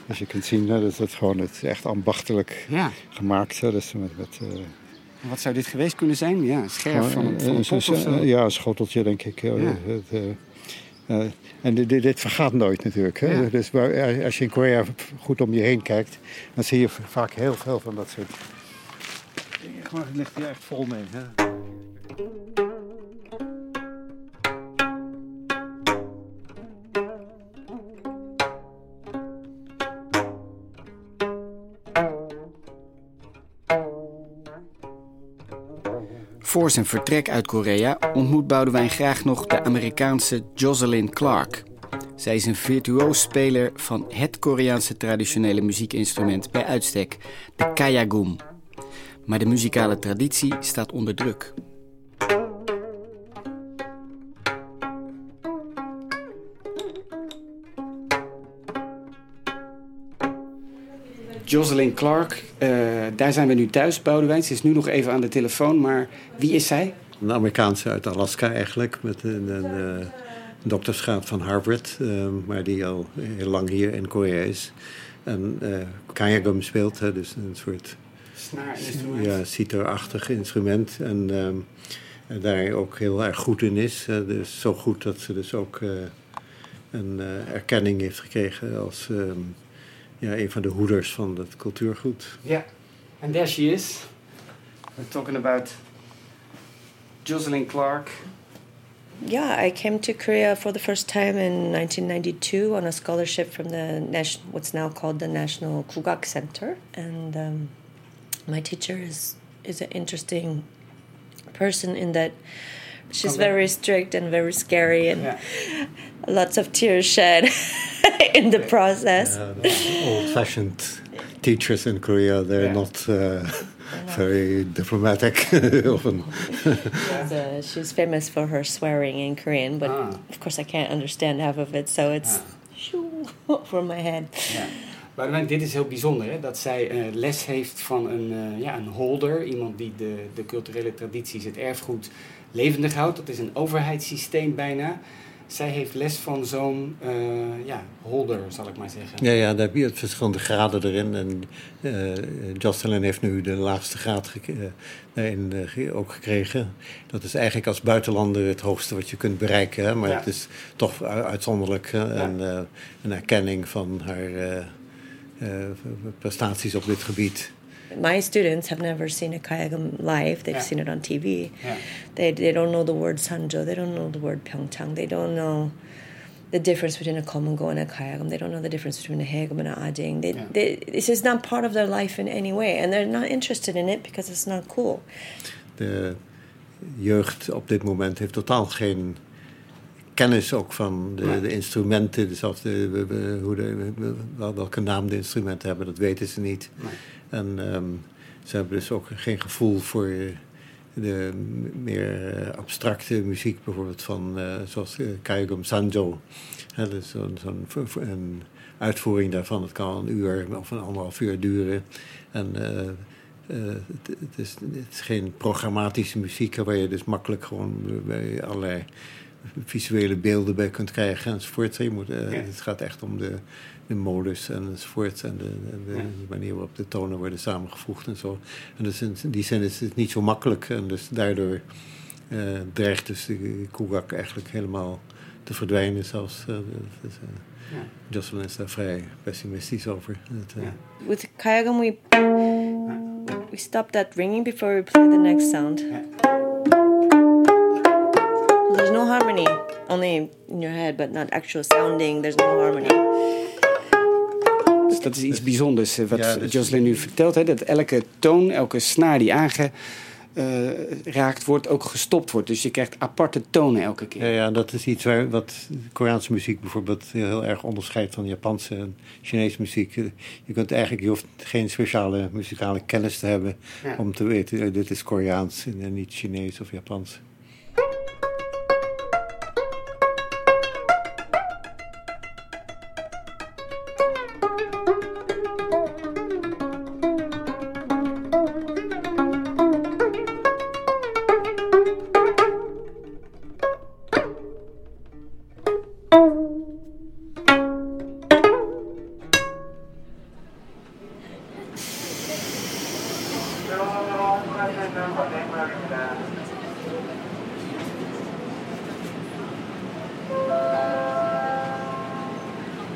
als je kunt zien, dat het gewoon het echt ambachtelijk Ja. gemaakt. Hè. Dus met, eh, Wat zou dit geweest kunnen zijn? Ja, een scherf van een, van een een- pot een- of zo. Ja, een schoteltje, denk ik. Ja. Ja. Eh, eh, en dit, dit- vergaat nooit natuurlijk. Hè. Ja. Dus als je in Korea goed om je heen kijkt, dan zie je vaak heel veel van dat soort Gewoon, Het ligt hier echt vol mee. Hè. Voor zijn vertrek uit Korea ontmoet Boudewijn graag nog de Amerikaanse Jocelyn Clark. Zij is een virtuoos speler van het Koreaanse traditionele muziekinstrument bij uitstek, de kayagum. Maar de muzikale traditie staat onder druk. Jocelyn Clark, eh, daar zijn we nu thuis, Boudewijn. Ze is nu nog even aan de telefoon, maar wie is zij? Een Amerikaanse uit Alaska eigenlijk, met een, een, eh, doktersgraad van Harvard, eh, maar die al heel lang hier in Korea is. En eh kayagum speelt, hè, dus een soort Snaarinstrument. ja, sitar-achtig instrument. En ehm, en daar ook heel erg goed in is. Eh, dus zo goed dat ze dus ook eh, een eh, erkenning heeft gekregen als ehm, ja, een van de hoeders van het cultuurgoed. Yeah, and there she is. We're talking about Jocelyn Clark. Yeah, I came to Korea for the first time in 1992 on a scholarship from the nation, what's now called the National Kugak Center, and um, my teacher is is an interesting person in that she's Okay. very strict and very scary and Yeah. lots of tears shed in the process. old-fashioned teachers in Korea, they're Yeah. not uh, very diplomatic. often. She's, uh, she's famous for her swearing in Korean, but Ah. of course I can't understand half of it, so it's shoo over my head. Ja. Maar dit is heel bijzonder, hè? dat zij eh, les heeft van een, eh, ja, een holder. Iemand die de, de culturele tradities, het erfgoed levendig houdt. Dat is een overheidssysteem bijna. Zij heeft les van zo'n eh, ja, holder, zal ik maar zeggen. Ja, ja, daar heb je verschillende graden erin. En Jocelyn heeft nu de laagste graad daarin ook gekregen. Dat is eigenlijk als buitenlander het hoogste wat je kunt bereiken. Hè? Maar Ja. het is toch uitzonderlijk. En een erkenning van haar prestaties op dit gebied. My students have never seen a kayagum live. They've Yeah. seen it on TV. They, they don't know the word sanjo. They don't know the word pyeongchang. They don't know the difference between a komungo and a kayagam. They don't know the difference between a hegum and a ading. They, Yeah. they, this is not part of their life in any way, and they're not interested in it because it's not cool. De jeugd op dit moment heeft totaal geen kennis ook van de, de instrumenten. Dus of de, hoe de, we- wel- welke naam de instrumenten hebben, dat weten ze niet. En ehm, ze hebben dus ook geen gevoel voor de meer eh, abstracte muziek, bijvoorbeeld van eh, zoals uh, Kaigum Sanjo. Hè, dus zo'n een uitvoering daarvan, het kan een uur of een anderhalf uur duren. En eh, eh, het, het is, het is geen programmatische muziek waar je dus makkelijk gewoon bij allerlei visuele beelden bij kunt krijgen enzovoort. Je moet, eh, Ja. Het gaat echt om de, de modus enzovoort en de, en de Ja. manier waarop de tonen worden samengevoegd en zo. En dus in die zin is het niet zo makkelijk en dus daardoor eh, dreigt dus de koegak eigenlijk helemaal te verdwijnen zelfs. eh, dus, Ja. Jocelyn is daar vrij pessimistisch over. Het, Ja. With kayagam, we we stop that ringing before we play the next sound. There's no harmony, only in your head, but not actual sounding. There's no harmony. Dus dat is iets bijzonders eh, wat Ja, dus- Jocelyn nu vertelt. Hè, dat elke toon, elke snaar die aangeraakt wordt, ook gestopt wordt. Dus je krijgt aparte tonen elke keer. Ja, ja, dat is iets waar, wat Koreaanse muziek bijvoorbeeld heel erg onderscheidt van Japanse en Chinese muziek. Je kunt eigenlijk, je hoeft geen speciale muzikale kennis te hebben Ja. om te weten, eh, dit is Koreaans en niet Chinees of Japans.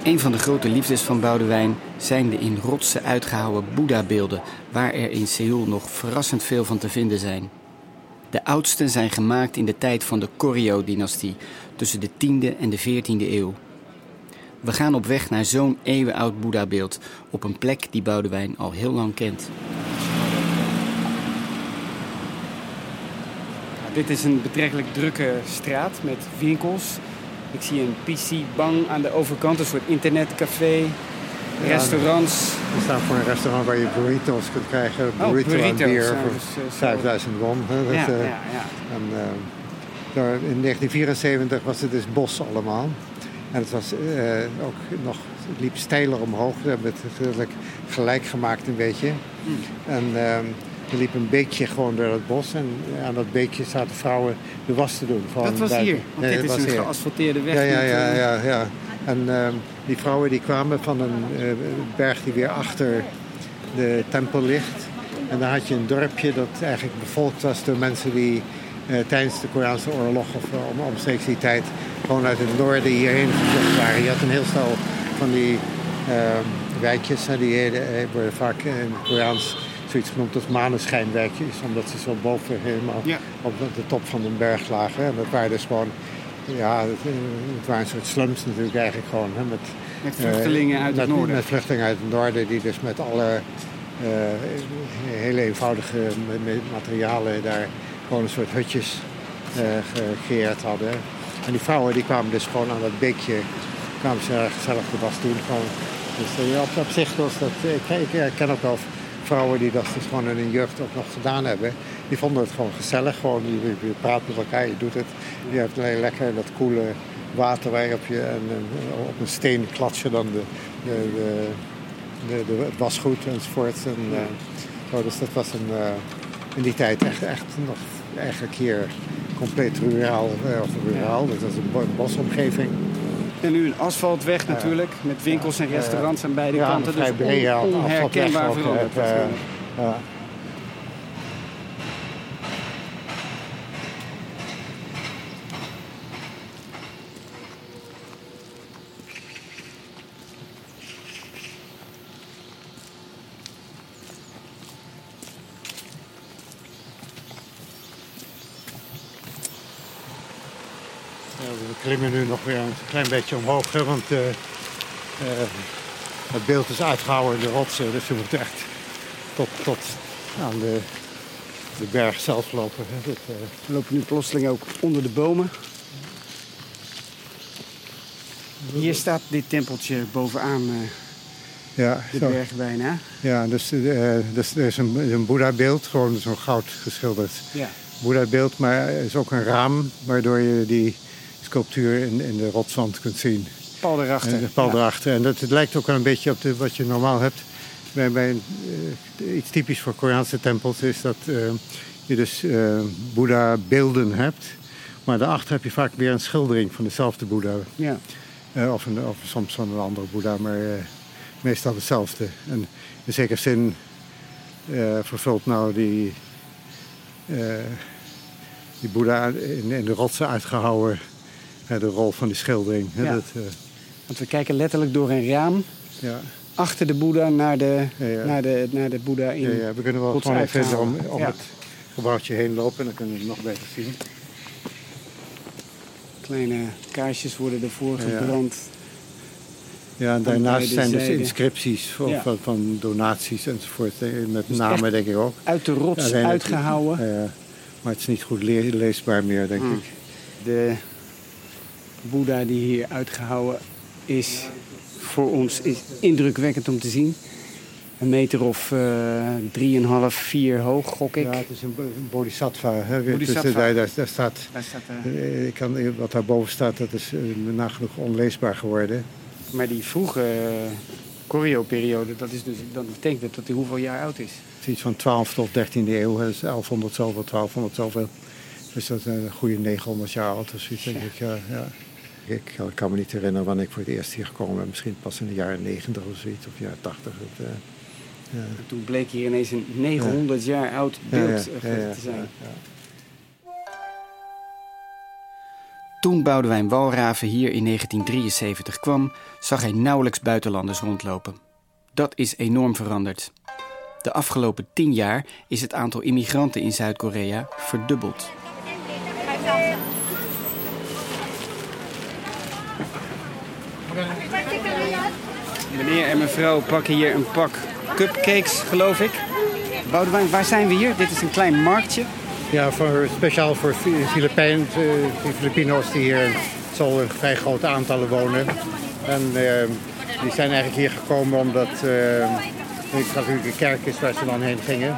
Een van de grote liefdes van Boudewijn zijn de in rotsen uitgehouwen Boeddha-beelden, waar er in Seoul nog verrassend veel van te vinden zijn. De oudste zijn gemaakt in de tijd van de Koryo-dynastie, tussen de 10e en de 14e eeuw. We gaan op weg naar zo'n eeuwenoud Boeddha-beeld op een plek die Boudewijn al heel lang kent. Dit is een betrekkelijk drukke straat met winkels. Ik zie een PC-bang aan de overkant, een soort internetcafé, restaurants. We staan voor een restaurant waar je burritos kunt krijgen. Oh, Burrito en burritos, bier ja, voor dus, eh, zo. 5000 won. hè, dat, Ja, eh, ja, ja. En, eh, daar in 1974 was het dus bos allemaal. En het was ook nog, het liep steiler omhoog. We hebben het natuurlijk gelijk gemaakt een beetje. Hmm. En ehm, er liep een beekje gewoon door het bos. En aan dat beekje zaten vrouwen de was te doen. Dat was buiten. hier, want dit is een hier. geasfalteerde weg. Ja, ja, eh, ja, ja. En ehm, die vrouwen die kwamen van een eh, berg die weer achter de tempel ligt. En daar had je een dorpje dat eigenlijk bevolkt was door mensen die eh, tijdens de Koreaanse oorlog of om, omstreeks die tijd gewoon uit het noorden hierheen gevlucht waren. Je had een heel stel van die ehm, wijkjes, die worden vaak in het Koreaans zoiets genoemd als maneschijnwijkjes, omdat ze zo boven helemaal Ja. op de top van een berg lagen. En dat waren dus gewoon ja, het, eh, het waren een soort slums natuurlijk eigenlijk gewoon. Hè, met, Met vluchtelingen eh, uit met, het noorden. Met vluchtelingen uit het noorden die dus met alle eh, hele eenvoudige ma- ma- materialen daar gewoon een soort hutjes eh, gecreëerd hadden. En die vrouwen die kwamen dus gewoon aan dat beekje, kwamen ze gezellig de was doen. Gewoon. Dus op, op zich was dat, ik, ik herken ook wel vrouwen die dat dus gewoon in hun jeugd ook nog gedaan hebben. Die vonden het gewoon gezellig. Gewoon, je, je praat met elkaar, je doet het. Je hebt alleen lekker dat koele water waarop je en, op een steen klats je dan de, de, de, de, het wasgoed enzovoort. En, eh, zo, dus dat was een, eh, in die tijd echt, echt nog eigenlijk hier compleet ruraal. eh, of ruraal, dat was een bo- bosomgeving. En nu een asfaltweg natuurlijk, met winkels en restaurants aan beide kanten. Dus on- onherkenbaar veranderd. Klimmen nu nog weer een klein beetje omhoog, hè, want eh, eh, het beeld is uitgehouden in de rotsen. Dus we moeten echt tot, tot aan de, de berg zelf lopen. Hè. Eh, We lopen nu plotseling ook onder de bomen. Hier staat dit tempeltje bovenaan eh, ja, de zo. berg bijna. ja, dus, eh, dus er is een, een Boeddha-beeld, gewoon zo'n goud geschilderd Ja. Boeddha-beeld. Maar er is ook een raam waardoor je die sculptuur in, in de rotswand kunt zien. Pal erachter. En de pal Ja. erachter. En dat, het lijkt ook wel een beetje op de, wat je normaal hebt. Bij, bij, eh, iets typisch voor Koreaanse tempels is dat eh, je dus eh Boeddha-beelden hebt. Maar daarachter heb je vaak weer een schildering van dezelfde Boeddha. Ja. Eh, of, een, of soms van een andere Boeddha, maar eh, meestal hetzelfde. En in zekere zin eh, vervult nou die, eh, die Boeddha in, in de rotsen uitgehouwen eh, de rol van die schildering. hè. Ja. Dat, eh, Want we kijken letterlijk door een raam ja. achter de Boeddha naar de, Ja, ja. Naar de, naar de Boeddha in. Ja, ja, we kunnen wel rots gewoon even om, Ja. het gebouwtje heen lopen en dan kunnen we het nog beter zien. Kleine kaarsjes worden ervoor Ja, ja. gebrand. Ja, en daarnaast zijn dus inscripties van, Ja. van, van donaties enzovoort. eh, Met Dus namen denk ik ook. Uit de rots het- uitgehouden. Ja, maar het is niet goed le- leesbaar meer, denk Hmm. ik. De Boeddha die hier uitgehouden is voor ons is indrukwekkend om te zien. Een meter of eh, drieënhalf, vier hoog, gok ik. Ja, het is een bo- een bodhisattva. Hè. Dus, Bodhisattva. daar, daar, daar staat, Daar staat, eh, eh, ik kan, wat daarboven staat, dat is eh, nagenoeg onleesbaar geworden. maar die vroege uh, choreo-periode, dat is dus, dat betekent dat hij hoeveel jaar oud is. Het is iets van 12 tot 13e eeuw. hè. Dat is 1100 zoveel, 1200 zoveel. Dus dat is een goede 900 jaar oud of zoiets, denk ik. Ja, ja. Ik kan- kan me niet herinneren wanneer ik voor het eerst hier gekomen ben. Misschien pas in de jaren 90 of zoiets, of jaren 80. Het, eh, ja. Toen bleek hier ineens een 900 jaar oud Ja, beeld ja, eh, ja, ja, te zijn. ja, ja. Toen Boudewijn Walraven hier in 1973 kwam, zag hij nauwelijks buitenlanders rondlopen. Dat is enorm veranderd. De afgelopen tien jaar is het aantal immigranten in Zuid-Korea verdubbeld. Meneer en mevrouw pakken hier een pak cupcakes, geloof ik. Boudewijn, waar zijn we hier? Dit is een klein marktje. Ja, voor, speciaal voor Fi- Filipijn, eh, Filipino's die hier Seoul in vrij grote aantallen wonen. En eh, die zijn eigenlijk hier gekomen omdat een katholieke kerk is waar ze dan heen gingen.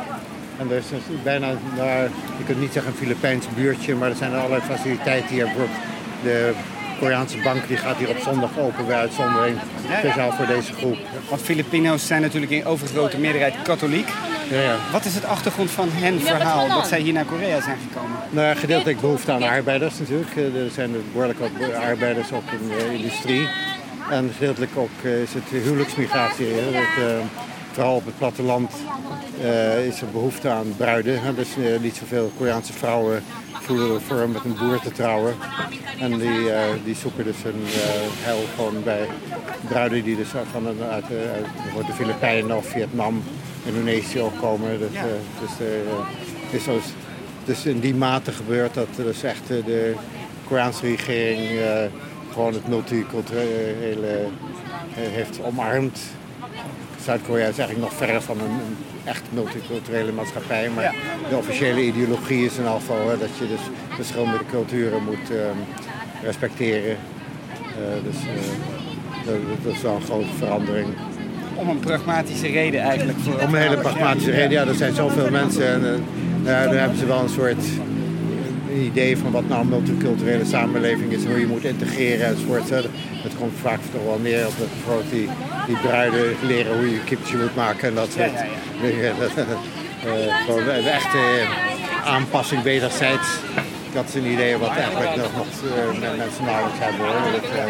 En er is dus bijna, nou, je kunt niet zeggen een Filipijns buurtje, maar er zijn allerlei faciliteiten hier. Bijvoorbeeld de Koreaanse bank die gaat hier op zondag open bij uitzondering, speciaal voor deze groep. Want Filipino's zijn natuurlijk in overgrote meerderheid katholiek. Ja, ja. Wat is het achtergrond van hen verhaal dat zij hier naar Korea zijn gekomen? Nou ja, gedeeltelijk behoefte aan arbeiders natuurlijk. Eh, Er zijn behoorlijk wat arbeiders ook in de industrie. En gedeeltelijk ook eh, is het huwelijksmigratie. hè. Dat, eh, vooral op het platteland eh, is er behoefte aan bruiden. hè. Dus eh, niet zoveel Koreaanse vrouwen voelen ervoor met een boer te trouwen. En die, eh, die zoeken dus een eh heil gewoon bij bruiden die dus van een, uit, de- uit bijvoorbeeld de Filipijnen of Vietnam, Indonesië ook komen. Dus, eh, dus, is dus in die mate gebeurt dat dus echt de Koreaanse regering gewoon het multiculturele heeft omarmd. Zuid-Korea is eigenlijk nog verre van een, een echt multiculturele maatschappij. Maar de officiële ideologie is in ieder geval hè, dat je dus verschillende culturen moet ehm, respecteren. Eh, dus eh, dat, dat is wel een grote verandering. Om een pragmatische reden eigenlijk. Voor Om een hele pragmatische reden. Ja, er zijn zoveel mensen en ja, daar hebben ze wel een soort een idee van wat nou een multiculturele samenleving is, hoe je moet integreren enzovoort. Het komt vaak toch wel neer op dat bijvoorbeeld die, die bruiden leren hoe je kipje moet maken en dat dingen. Eh, gewoon een echte aanpassing wederzijds. Dat is een idee wat eigenlijk nog, nog eh, mensen nauwelijks hebben hoor. Dat, eh,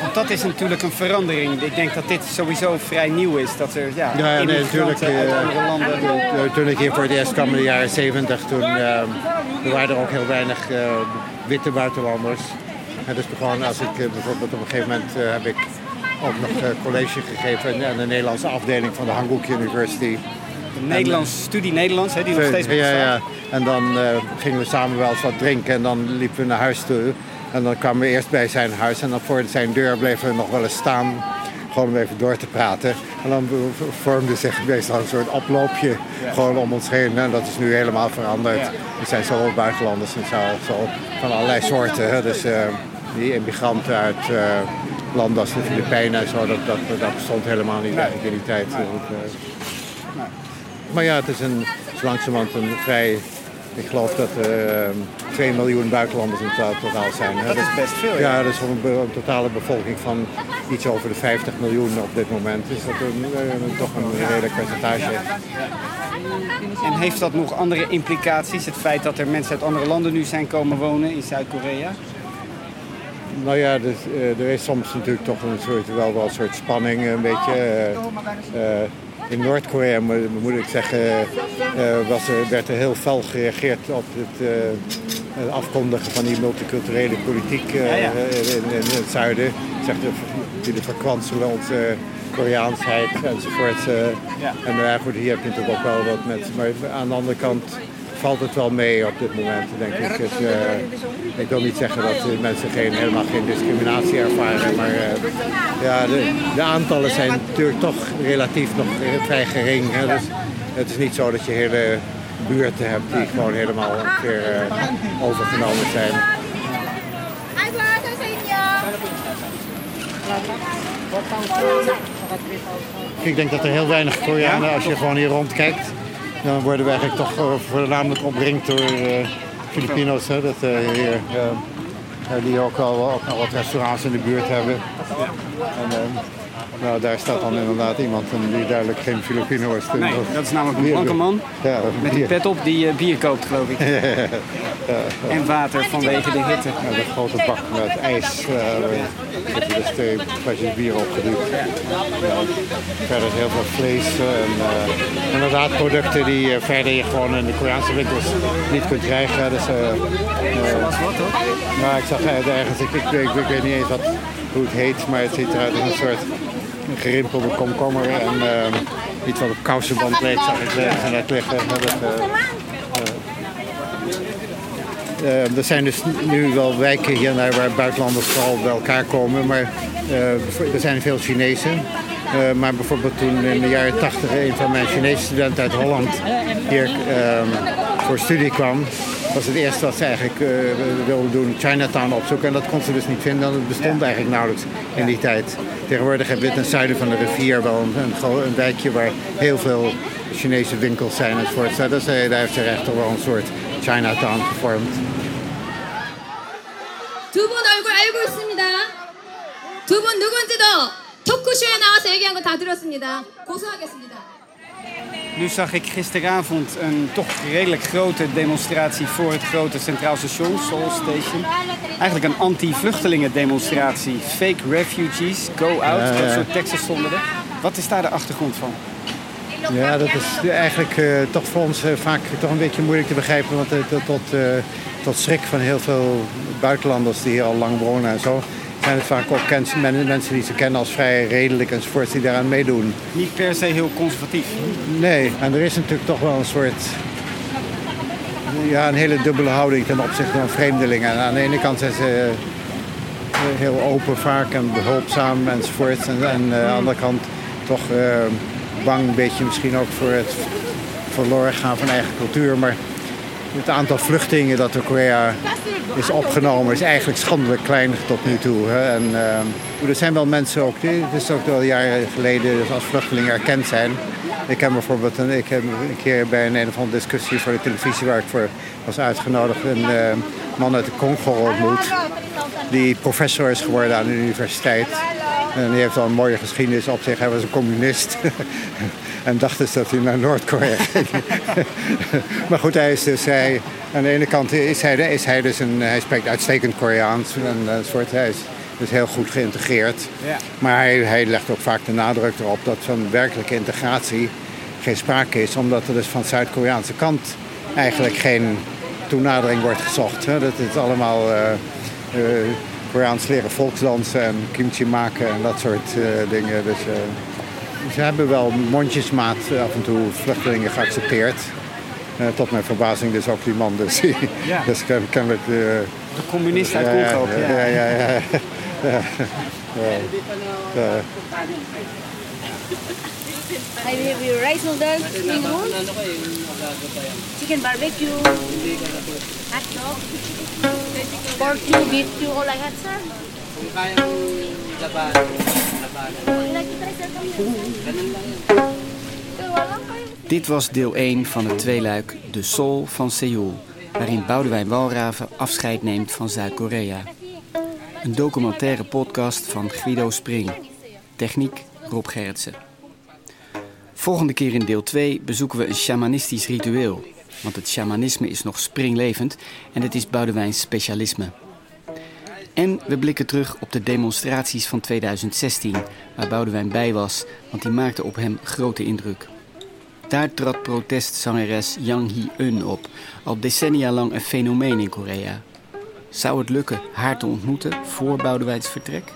Want dat is natuurlijk een verandering. Ik denk dat dit sowieso vrij nieuw is. Dat er ja, Ja, nee, natuurlijk. eh, landen... eh, toen ik hier voor het eerst kwam in de jaren 70, toen eh, er waren er ook heel weinig eh, witte buitenlanders. En dus gewoon als ik eh, bijvoorbeeld op een gegeven moment eh, heb ik ook nog eh, college gegeven aan de Nederlandse afdeling van de Hanguk University. Nederlands, studie Nederlands, hè, die nog steeds ja, ja. bestaat. En dan gingen we samen wel eens wat drinken en dan liepen we naar huis toe. En dan kwamen we eerst bij zijn huis en dan voor zijn deur bleven we nog wel eens staan. Gewoon om even door te praten. En dan vormde zich meestal een soort oploopje gewoon om ons heen. En dat is nu helemaal veranderd. Ja. Er zijn zoveel buitenlanders en zo, zo van allerlei soorten. Hè. Dus die immigranten uit eh, landen als de Filipijnen en zo, dat, dat, dat bestond helemaal niet eigenlijk in die tijd. Dat, eh, maar ja, het is een, is langzamerhand een vrij... Ik geloof dat er eh, 2 miljoen buitenlanders in totaal zijn. hè. Dat is best veel, ja. Ja, dat is voor een, totale bevolking van iets over de 50 miljoen op dit moment. Is dat een, eh, toch een redelijk percentage. En heeft dat nog andere implicaties? Het feit dat er mensen uit andere landen nu zijn komen wonen in Zuid-Korea? Nou ja, dus, eh, er is soms natuurlijk toch een soort, wel, wel een soort spanning, een beetje. eh, eh, in Noord-Korea moet, ik zeggen, was er, werd er heel fel gereageerd op het, het afkondigen van die multiculturele politiek Ja, ja. In, in het zuiden. Zegt de, verkwanselen onze Koreaansheid enzovoort. Ja. En ja, goed, hier heb je natuurlijk ook wel wat met. Maar aan de andere kant valt het wel mee op dit moment, denk ik. Dus, eh, ik wil niet zeggen dat mensen geen, helemaal geen discriminatie ervaren, maar eh, ja, de, aantallen zijn natuurlijk toch relatief nog eh, vrij gering. Hè. Dus het is niet zo dat je hele buurten hebt die gewoon helemaal een keer uh, overgenomen zijn. Ik denk dat er heel weinig Koreanen, als je gewoon hier rondkijkt, dan worden we eigenlijk toch eh, voornamelijk omringd door eh, Filipino's. Hè? Dat, eh, hier, die ook al ook nog wat restaurants in de buurt hebben. En, eh, nou, daar staat dan inderdaad iemand die duidelijk geen Filipino is. Nee, dat is namelijk een blanke man Ja, met een bier. pet op die eh, bier koopt, geloof ik. En water vanwege de hitte. Ja, dat grote bak met ijs. eh daar zitten dus twee flesjes bier opgeduwd. Ja. Verder heel veel vlees. eh, En inderdaad producten die je verder je gewoon in de Koreaanse winkels niet kunt krijgen. Dus, eh, eh, nou, ik zag ergens, ik, ik, ik, ik weet niet eens wat, hoe het heet, maar het ziet eruit als een soort gerimpelde komkommer. En eh, iets wat op kousenband leek, zag ik ergens net liggen. Dat, eh, eh, er zijn dus nu wel wijken hier naar waar buitenlanders vooral bij elkaar komen, maar er zijn veel Chinezen. Maar bijvoorbeeld toen in de jaren 80 een van mijn Chinese studenten uit Holland hier voor studie kwam, was het eerste wat ze eigenlijk eh, wilden doen Chinatown opzoeken. En dat kon ze dus niet vinden, want het bestond eigenlijk nauwelijks in die tijd. Tegenwoordig hebben we het in het zuiden van de rivier wel een, een, gro- een wijkje waar heel veel Chinese winkels zijn enzovoort. Dus, eh, daar heeft zich echt toch wel een soort Chinatown gevormd. 두 분 얼굴 알고 있습니다. 두 분 누군지도 토크쇼에 나와서 얘기한 거 다 들었습니다. 고소하겠습니다. Nu zag ik gisteravond een toch redelijk grote demonstratie voor het grote Centraal Station, Seoul Station. Eigenlijk een anti-vluchtelingen demonstratie. Fake refugees, go out, Ja, dat soort teksten stonden er. Wat is daar de achtergrond van? Ja, dat is eigenlijk eh, toch voor ons eh, vaak toch een beetje moeilijk te begrijpen. Want eh, tot, tot, tot schrik van heel veel buitenlanders die hier al lang wonen en zo... zijn het vaak ook mensen die ze kennen als vrij redelijk enzovoort die daaraan meedoen. Niet per se heel conservatief. Nee, en er is natuurlijk toch wel een soort... Ja, een hele dubbele houding ten opzichte van vreemdelingen. En aan de ene kant zijn ze eh, heel open vaak en behulpzaam enzovoort. En, en eh, aan de andere kant toch eh, bang een beetje misschien ook voor het verloren gaan van eigen cultuur. Maar het aantal vluchtelingen dat door Korea is opgenomen is eigenlijk schandelijk klein tot nu toe. Hè. En, eh, er zijn wel mensen ook, die- het is ook wel jaren geleden dus als vluchtelingen erkend zijn. Ik heb bijvoorbeeld een, ik heb een keer bij een, een of andere discussie voor de televisie waar ik voor was uitgenodigd een eh, man uit de Congo ontmoet. Die professor is geworden aan de universiteit. En die heeft al een mooie geschiedenis op zich. Hij was een communist. en dacht dus dat hij naar Noord-Korea ging. maar goed, hij is dus... Hij, aan de ene kant is hij, is hij dus een... Hij spreekt uitstekend Koreaans. En dat soort, hij is dus heel goed geïntegreerd. Ja. Maar hij, hij legt ook vaak de nadruk erop dat van werkelijke integratie geen sprake is. Omdat er dus van Zuid-Koreaanse kant eigenlijk geen toenadering wordt gezocht. Hè. Dat is allemaal eh, eh, Koreaans leren volksdansen en kimchi maken en dat soort eh, dingen. Dus, eh, ze hebben wel mondjesmaat af en toe vluchtelingen geaccepteerd. Uh, tot mijn verbazing dus ook die man. Dus, Ja. dus ken- kennelijk... de De communist uit ja, Congo. ja, ja, ja, ja. ja. Ja. Ja. I have your rice noodles, spring roll, chicken barbecue, hot dog, pork beef all like that, sir. Dit was deel 1 van het tweeluik De Soul van Seoul, waarin Boudewijn Walraven afscheid neemt van Zuid-Korea. Een documentaire podcast van Guido Spring. Techniek Rob Gerritsen. Volgende keer in deel 2 bezoeken we een shamanistisch ritueel. Want het shamanisme is nog springlevend en het is Boudewijns specialisme. En we blikken terug op de demonstraties van 2016, waar Boudewijn bij was, want die maakten op hem grote indruk. Daar trad protestzangeres Yang Hee-eun op, al decennia lang een fenomeen in Korea. Zou het lukken haar te ontmoeten voor Boudewijns vertrek?